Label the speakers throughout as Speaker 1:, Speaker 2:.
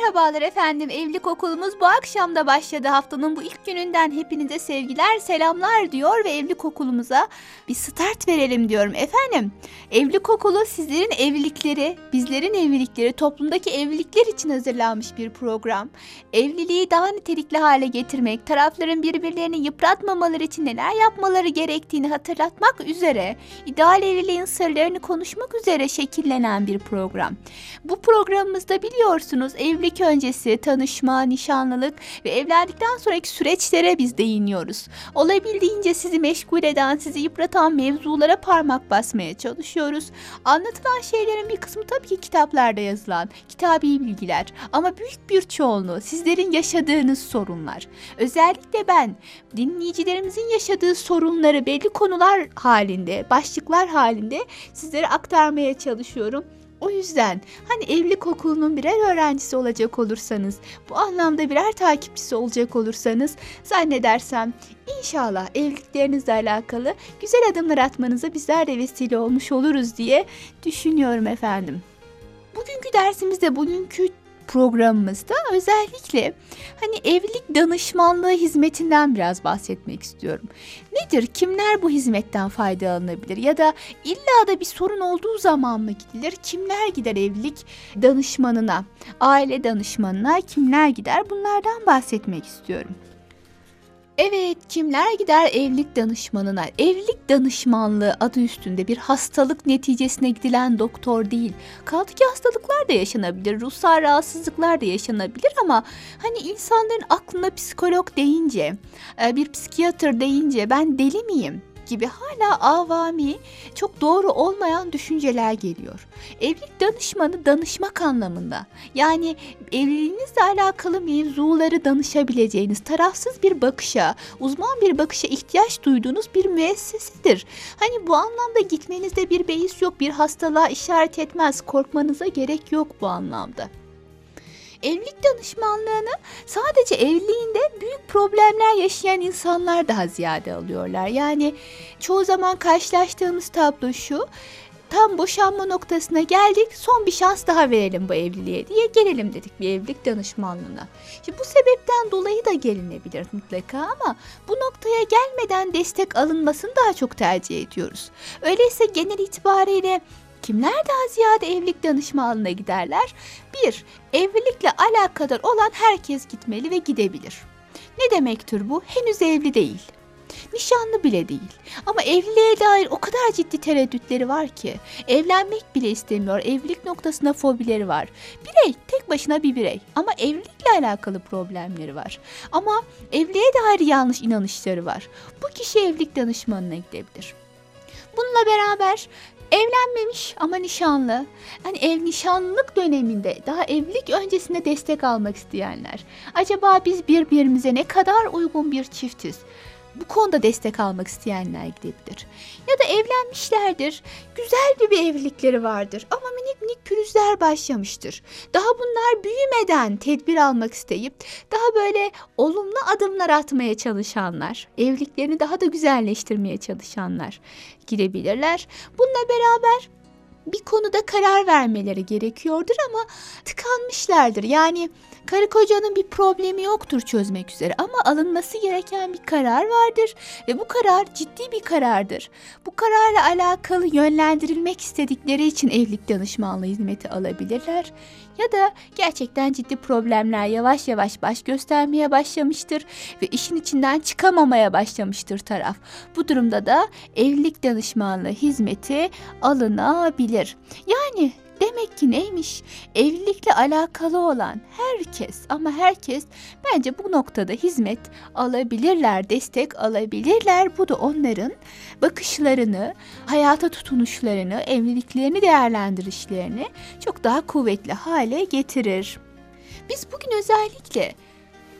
Speaker 1: Merhabalar efendim. Evlilik okulumuz bu akşam da başladı. Haftanın bu ilk gününden hepinize sevgiler, selamlar diyor ve evlilik okulumuza bir start verelim diyorum. Efendim, evlilik okulu sizlerin evlilikleri, bizlerin evlilikleri, toplumdaki evlilikler için hazırlanmış bir program. Evliliği daha nitelikli hale getirmek, tarafların birbirlerini yıpratmamaları için neler yapmaları gerektiğini hatırlatmak üzere, ideal evliliğin sırlarını konuşmak üzere şekillenen bir program. Bu programımızda biliyorsunuz evlilik öncesi, tanışma, nişanlılık ve evlendikten sonraki süreçlere biz değiniyoruz. Olabildiğince sizi meşgul eden, sizi yıpratan mevzulara parmak basmaya çalışıyoruz. Anlatılan şeylerin bir kısmı tabii ki kitaplarda yazılan, kitabi bilgiler ama büyük bir çoğunluğu sizlerin yaşadığınız sorunlar. Özellikle ben dinleyicilerimizin yaşadığı sorunları belli konular halinde, başlıklar halinde sizlere aktarmaya çalışıyorum. O yüzden hani evlilik okulunun birer öğrencisi olacak olursanız, bu anlamda birer takipçisi olacak olursanız zannedersem inşallah evliliklerinizle alakalı güzel adımlar atmanıza bizler de vesile olmuş oluruz diye düşünüyorum efendim. Bugünkü dersimizde, bugünkü programımızda özellikle hani evlilik danışmanlığı hizmetinden biraz bahsetmek istiyorum. Nedir? Kimler bu hizmetten faydalanabilir? Ya da illa da bir sorun olduğu zaman mı gidilir? Kimler gider evlilik danışmanına, aile danışmanına kimler gider? Bunlardan bahsetmek istiyorum. Evet, kimler gider evlilik danışmanına? Evlilik danışmanlığı adı üstünde bir hastalık neticesine gidilen doktor değil. Kaldı ki hastalıklar da yaşanabilir, ruhsal rahatsızlıklar da yaşanabilir ama hani insanların aklına psikolog deyince, e, bir psikiyatr deyince ben deli miyim? Gibi hala avami, çok doğru olmayan düşünceler geliyor. Evlilik danışmanı danışmak anlamında. Yani evliliğinizle alakalı mevzuları danışabileceğiniz tarafsız bir bakışa, uzman bir bakışa ihtiyaç duyduğunuz bir müessesedir. Hani bu anlamda gitmenizde bir beis yok, bir hastalığa işaret etmez. Korkmanıza gerek yok bu anlamda. Evlilik danışmanlığını sadece evliliğinde büyük problemler yaşayan insanlar daha ziyade alıyorlar. Yani çoğu zaman karşılaştığımız tablo şu tam boşanma noktasına geldik son bir şans daha verelim bu evliliğe diye gelelim dedik bir evlilik danışmanlığına. Şimdi bu sebepten dolayı da gelinebilir mutlaka ama bu noktaya gelmeden destek alınmasını daha çok tercih ediyoruz. Öyleyse genel itibariyle Kimler daha ziyade evlilik danışmanlığına giderler? 1. Evlilikle alakadar olan herkes gitmeli ve gidebilir. Ne demektir bu? Henüz evli değil. Nişanlı bile değil. Ama evliliğe dair o kadar ciddi tereddütleri var ki. Evlenmek bile istemiyor. Evlilik noktasında fobileri var. Birey tek başına bir birey ama evlilikle alakalı problemleri var. Ama evliliğe dair yanlış inanışları var. Bu kişi evlilik danışmanına gidebilir. Bununla beraber Evlenmemiş ama nişanlı. Hani ev nişanlılık döneminde daha evlilik öncesinde destek almak isteyenler. Acaba biz birbirimize ne kadar uygun bir çiftiz? Bu konuda destek almak isteyenler gidebilir. Ya da evlenmişlerdir, güzel bir evlilikleri vardır ama minik minik pürüzler başlamıştır. Daha bunlar büyümeden tedbir almak isteyip daha böyle olumlu adımlar atmaya çalışanlar, evliliklerini daha da güzelleştirmeye çalışanlar gidebilirler. Bununla beraber bir konuda karar vermeleri gerekiyordur ama tıkanmışlardır. Yani karı kocanın bir problemi yoktur çözmek üzere ama alınması gereken bir karar vardır ve bu karar ciddi bir karardır. Bu kararla alakalı yönlendirilmek istedikleri için evlilik danışmanlığı hizmeti alabilirler ya da gerçekten ciddi problemler yavaş yavaş baş göstermeye başlamıştır ve işin içinden çıkamamaya başlamıştır taraf. Bu durumda da evlilik danışmanlığı hizmeti alınabilir. Yani Demek ki neymiş? Evlilikle alakalı olan herkes ama herkes bence bu noktada hizmet alabilirler, destek alabilirler. Bu da onların bakışlarını, hayata tutunuşlarını, evliliklerini değerlendirişlerini çok daha kuvvetli hale getirir. Biz bugün özellikle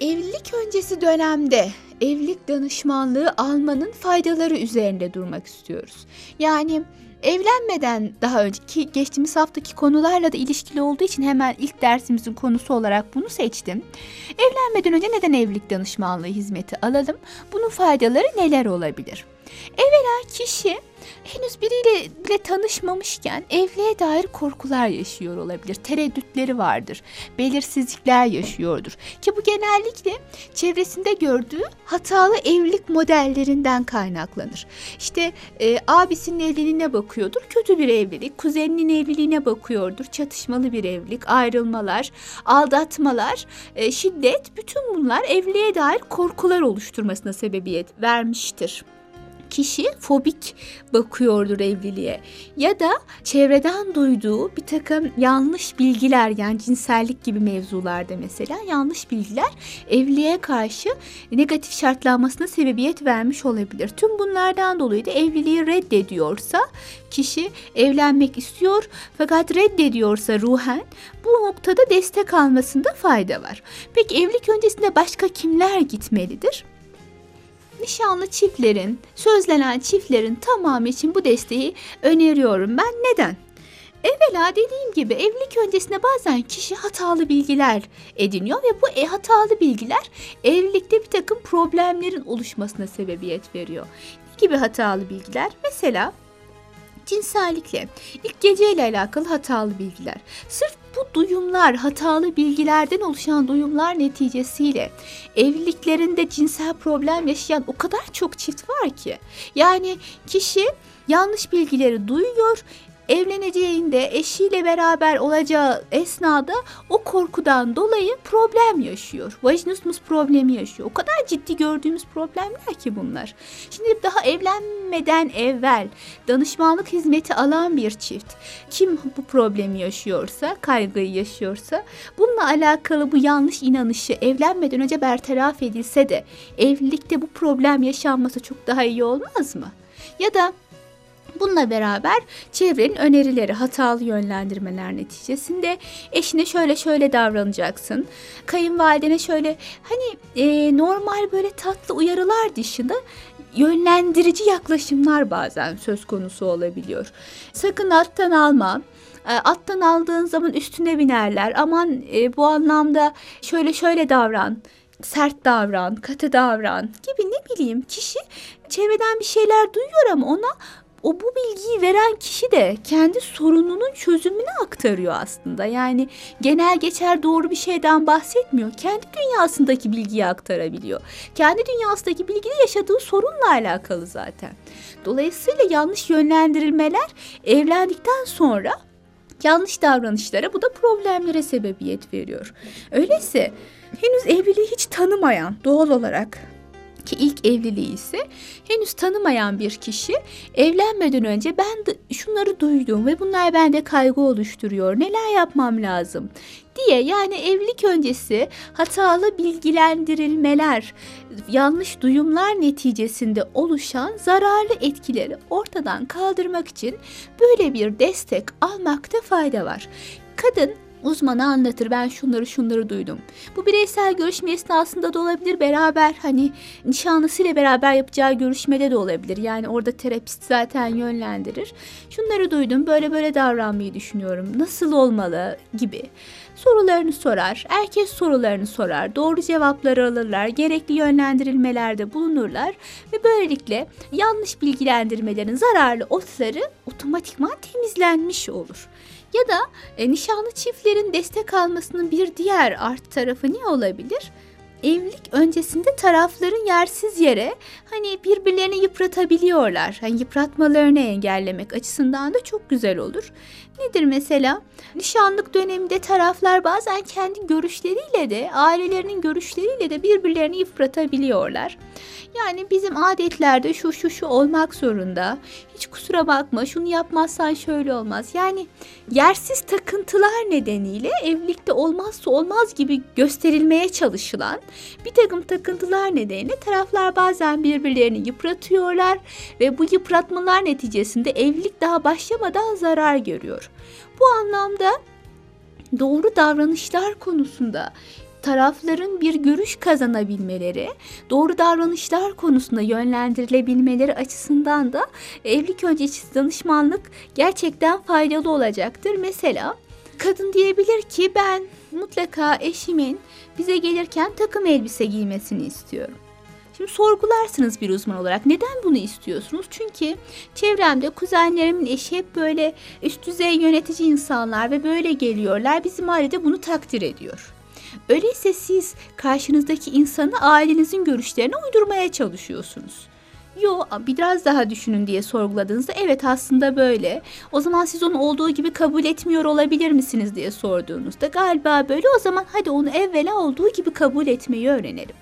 Speaker 1: evlilik öncesi dönemde evlilik danışmanlığı almanın faydaları üzerinde durmak istiyoruz. Yani Evlenmeden daha önceki geçtiğimiz haftaki konularla da ilişkili olduğu için hemen ilk dersimizin konusu olarak bunu seçtim. Evlenmeden önce neden evlilik danışmanlığı hizmeti alalım? Bunun faydaları neler olabilir? Evvela kişi henüz biriyle bile tanışmamışken evliliğe dair korkular yaşıyor olabilir. Tereddütleri vardır. Belirsizlikler yaşıyordur. Ki bu genellikle çevresinde gördüğü hatalı evlilik modellerinden kaynaklanır. İşte e, abisinin evliliğine bakıyordur. Kötü bir evlilik. Kuzeninin evliliğine bakıyordur. Çatışmalı bir evlilik. Ayrılmalar, aldatmalar, e, şiddet. Bütün bunlar evliliğe dair korkular oluşturmasına sebebiyet vermiştir kişi fobik bakıyordur evliliğe ya da çevreden duyduğu bir takım yanlış bilgiler yani cinsellik gibi mevzularda mesela yanlış bilgiler evliliğe karşı negatif şartlanmasına sebebiyet vermiş olabilir. Tüm bunlardan dolayı da evliliği reddediyorsa kişi evlenmek istiyor fakat reddediyorsa ruhen bu noktada destek almasında fayda var. Peki evlilik öncesinde başka kimler gitmelidir? Nişanlı çiftlerin, sözlenen çiftlerin tamamı için bu desteği öneriyorum ben. Neden? Evvela dediğim gibi evlilik öncesinde bazen kişi hatalı bilgiler ediniyor ve bu e, hatalı bilgiler evlilikte bir takım problemlerin oluşmasına sebebiyet veriyor. Ne gibi hatalı bilgiler? Mesela cinsellikle, ilk geceyle alakalı hatalı bilgiler. Sırf bu duyumlar, hatalı bilgilerden oluşan duyumlar neticesiyle evliliklerinde cinsel problem yaşayan o kadar çok çift var ki. Yani kişi yanlış bilgileri duyuyor, evleneceğinde eşiyle beraber olacağı esnada o korkudan dolayı problem yaşıyor. Vajinismus problemi yaşıyor. O kadar ciddi gördüğümüz problemler ki bunlar. Şimdi daha evlenmeden evvel danışmanlık hizmeti alan bir çift kim bu problemi yaşıyorsa, kaygıyı yaşıyorsa bununla alakalı bu yanlış inanışı evlenmeden önce bertaraf edilse de evlilikte bu problem yaşanması çok daha iyi olmaz mı? Ya da Bununla beraber çevrenin önerileri, hatalı yönlendirmeler neticesinde eşine şöyle şöyle davranacaksın. Kayınvalidene şöyle hani e, normal böyle tatlı uyarılar dışında yönlendirici yaklaşımlar bazen söz konusu olabiliyor. Sakın alttan alma. E, attan aldığın zaman üstüne binerler. Aman e, bu anlamda şöyle şöyle davran sert davran, katı davran gibi ne bileyim kişi çevreden bir şeyler duyuyor ama ona o bu bilgiyi veren kişi de kendi sorununun çözümünü aktarıyor aslında. Yani genel geçer doğru bir şeyden bahsetmiyor. Kendi dünyasındaki bilgiyi aktarabiliyor. Kendi dünyasındaki bilgi yaşadığı sorunla alakalı zaten. Dolayısıyla yanlış yönlendirilmeler evlendikten sonra yanlış davranışlara bu da problemlere sebebiyet veriyor. Öyleyse henüz evliliği hiç tanımayan doğal olarak ki ilk evliliği ise henüz tanımayan bir kişi evlenmeden önce ben de şunları duydum ve bunlar bende kaygı oluşturuyor. Neler yapmam lazım? diye yani evlilik öncesi hatalı bilgilendirilmeler, yanlış duyumlar neticesinde oluşan zararlı etkileri ortadan kaldırmak için böyle bir destek almakta fayda var. Kadın Uzmanı anlatır ben şunları şunları duydum. Bu bireysel görüşme esnasında da olabilir beraber hani nişanlısıyla beraber yapacağı görüşmede de olabilir. Yani orada terapist zaten yönlendirir. Şunları duydum böyle böyle davranmayı düşünüyorum. Nasıl olmalı gibi sorularını sorar. Herkes sorularını sorar. Doğru cevapları alırlar. Gerekli yönlendirilmelerde bulunurlar ve böylelikle yanlış bilgilendirmelerin zararlı otları otomatikman temizlenmiş olur. Ya da e, nişanlı çiftlerin destek almasının bir diğer art tarafı ne olabilir? evlilik öncesinde tarafların yersiz yere hani birbirlerini yıpratabiliyorlar. Hani yıpratmalarını engellemek açısından da çok güzel olur. Nedir mesela? Nişanlık döneminde taraflar bazen kendi görüşleriyle de ailelerinin görüşleriyle de birbirlerini yıpratabiliyorlar. Yani bizim adetlerde şu şu şu olmak zorunda. Hiç kusura bakma şunu yapmazsan şöyle olmaz. Yani yersiz takıntılar nedeniyle evlilikte olmazsa olmaz gibi gösterilmeye çalışılan bir takım takıntılar nedeniyle taraflar bazen birbirlerini yıpratıyorlar ve bu yıpratmalar neticesinde evlilik daha başlamadan zarar görüyor. Bu anlamda doğru davranışlar konusunda tarafların bir görüş kazanabilmeleri, doğru davranışlar konusunda yönlendirilebilmeleri açısından da evlilik öncesi danışmanlık gerçekten faydalı olacaktır. Mesela kadın diyebilir ki ben mutlaka eşimin bize gelirken takım elbise giymesini istiyorum. Şimdi sorgularsınız bir uzman olarak. Neden bunu istiyorsunuz? Çünkü çevremde kuzenlerimin eşi hep böyle üst düzey yönetici insanlar ve böyle geliyorlar. Bizim ailede bunu takdir ediyor. Öyleyse siz karşınızdaki insanı ailenizin görüşlerine uydurmaya çalışıyorsunuz. Yo biraz daha düşünün diye sorguladığınızda evet aslında böyle. O zaman siz onu olduğu gibi kabul etmiyor olabilir misiniz diye sorduğunuzda galiba böyle o zaman hadi onu evvela olduğu gibi kabul etmeyi öğrenelim.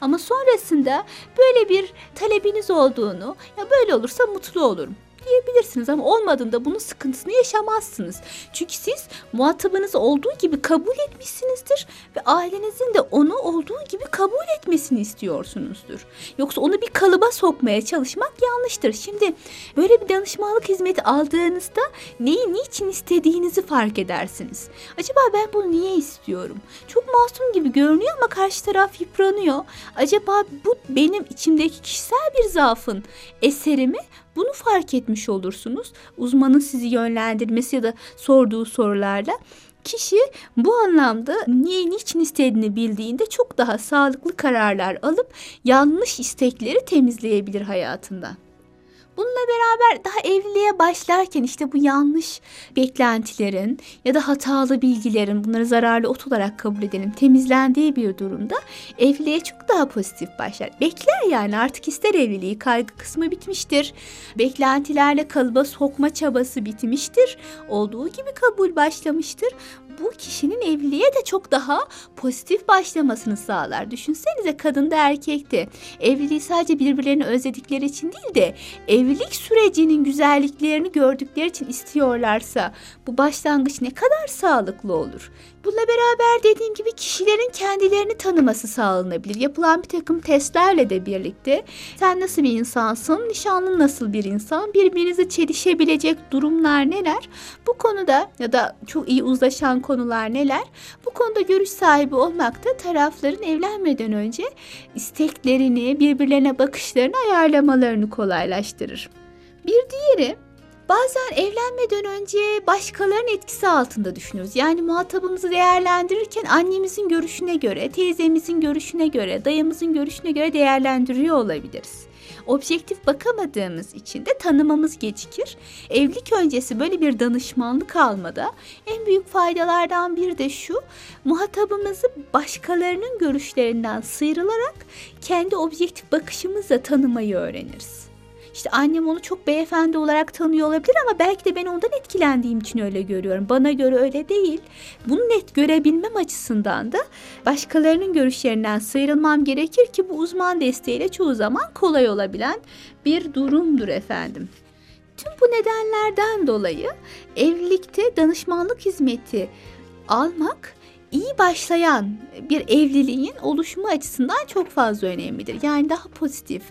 Speaker 1: Ama sonrasında böyle bir talebiniz olduğunu ya böyle olursa mutlu olurum diyebilirsiniz ama olmadığında bunun sıkıntısını yaşamazsınız. Çünkü siz muhatabınızı olduğu gibi kabul etmişsinizdir ve ailenizin de onu olduğu gibi kabul etmesini istiyorsunuzdur. Yoksa onu bir kalıba sokmaya çalışmak yanlıştır. Şimdi böyle bir danışmanlık hizmeti aldığınızda neyi niçin istediğinizi fark edersiniz. Acaba ben bunu niye istiyorum? Çok masum gibi görünüyor ama karşı taraf yıpranıyor. Acaba bu benim içimdeki kişisel bir zaafın eseri mi? Bunu fark etmiş olursunuz. Uzmanın sizi yönlendirmesi ya da sorduğu sorularla kişi bu anlamda niye niçin istediğini bildiğinde çok daha sağlıklı kararlar alıp yanlış istekleri temizleyebilir hayatından. Bununla beraber daha evliliğe başlarken işte bu yanlış beklentilerin ya da hatalı bilgilerin bunları zararlı ot olarak kabul edelim temizlendiği bir durumda evliliğe çok daha pozitif başlar. Bekler yani artık ister evliliği kaygı kısmı bitmiştir. Beklentilerle kalıba sokma çabası bitmiştir. Olduğu gibi kabul başlamıştır bu kişinin evliliğe de çok daha pozitif başlamasını sağlar. Düşünsenize kadın da erkekti. Evliliği sadece birbirlerini özledikleri için değil de evlilik sürecinin güzelliklerini gördükleri için istiyorlarsa bu başlangıç ne kadar sağlıklı olur. Bununla beraber dediğim gibi kişilerin kendilerini tanıması sağlanabilir. Yapılan bir takım testlerle de birlikte sen nasıl bir insansın, nişanlın nasıl bir insan, birbirinize çelişebilecek durumlar neler? Bu konuda ya da çok iyi uzlaşan konular neler? Bu konuda görüş sahibi olmak da tarafların evlenmeden önce isteklerini, birbirlerine bakışlarını ayarlamalarını kolaylaştırır. Bir diğeri Bazen evlenmeden önce başkalarının etkisi altında düşünüyoruz. Yani muhatabımızı değerlendirirken annemizin görüşüne göre, teyzemizin görüşüne göre, dayımızın görüşüne göre değerlendiriyor olabiliriz. Objektif bakamadığımız için de tanımamız gecikir. Evlilik öncesi böyle bir danışmanlık almada en büyük faydalardan biri de şu. Muhatabımızı başkalarının görüşlerinden sıyrılarak kendi objektif bakışımızla tanımayı öğreniriz. İşte annem onu çok beyefendi olarak tanıyor olabilir ama belki de ben ondan etkilendiğim için öyle görüyorum. Bana göre öyle değil. Bunu net görebilmem açısından da başkalarının görüşlerinden sıyrılmam gerekir ki bu uzman desteğiyle çoğu zaman kolay olabilen bir durumdur efendim. Tüm bu nedenlerden dolayı evlilikte danışmanlık hizmeti almak iyi başlayan bir evliliğin oluşumu açısından çok fazla önemlidir. Yani daha pozitif,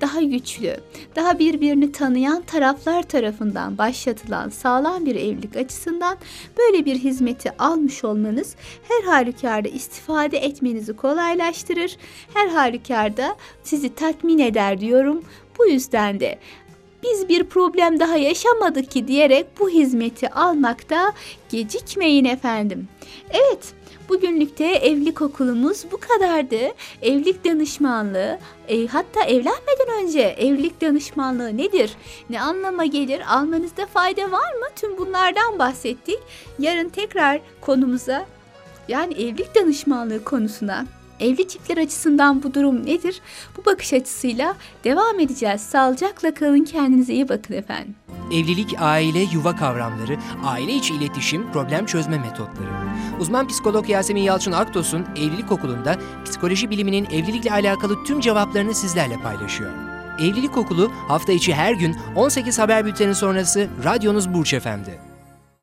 Speaker 1: daha güçlü, daha birbirini tanıyan taraflar tarafından başlatılan sağlam bir evlilik açısından böyle bir hizmeti almış olmanız her halükarda istifade etmenizi kolaylaştırır. Her halükarda sizi tatmin eder diyorum. Bu yüzden de biz bir problem daha yaşamadık ki diyerek bu hizmeti almakta gecikmeyin efendim. Evet, Bugünlükte evlilik okulumuz bu kadardı. Evlilik danışmanlığı, e, hatta evlenmeden önce evlilik danışmanlığı nedir? Ne anlama gelir? Almanızda fayda var mı? Tüm bunlardan bahsettik. Yarın tekrar konumuza yani evlilik danışmanlığı konusuna Evli çiftler açısından bu durum nedir? Bu bakış açısıyla devam edeceğiz. Sağlıcakla kalın kendinize iyi bakın efendim.
Speaker 2: Evlilik, aile, yuva kavramları, aile içi iletişim, problem çözme metotları. Uzman psikolog Yasemin Yalçın Aktos'un Evlilik Okulu'nda psikoloji biliminin evlilikle alakalı tüm cevaplarını sizlerle paylaşıyor. Evlilik Okulu hafta içi her gün 18 haber bülteni sonrası radyonuz Burç Efendi.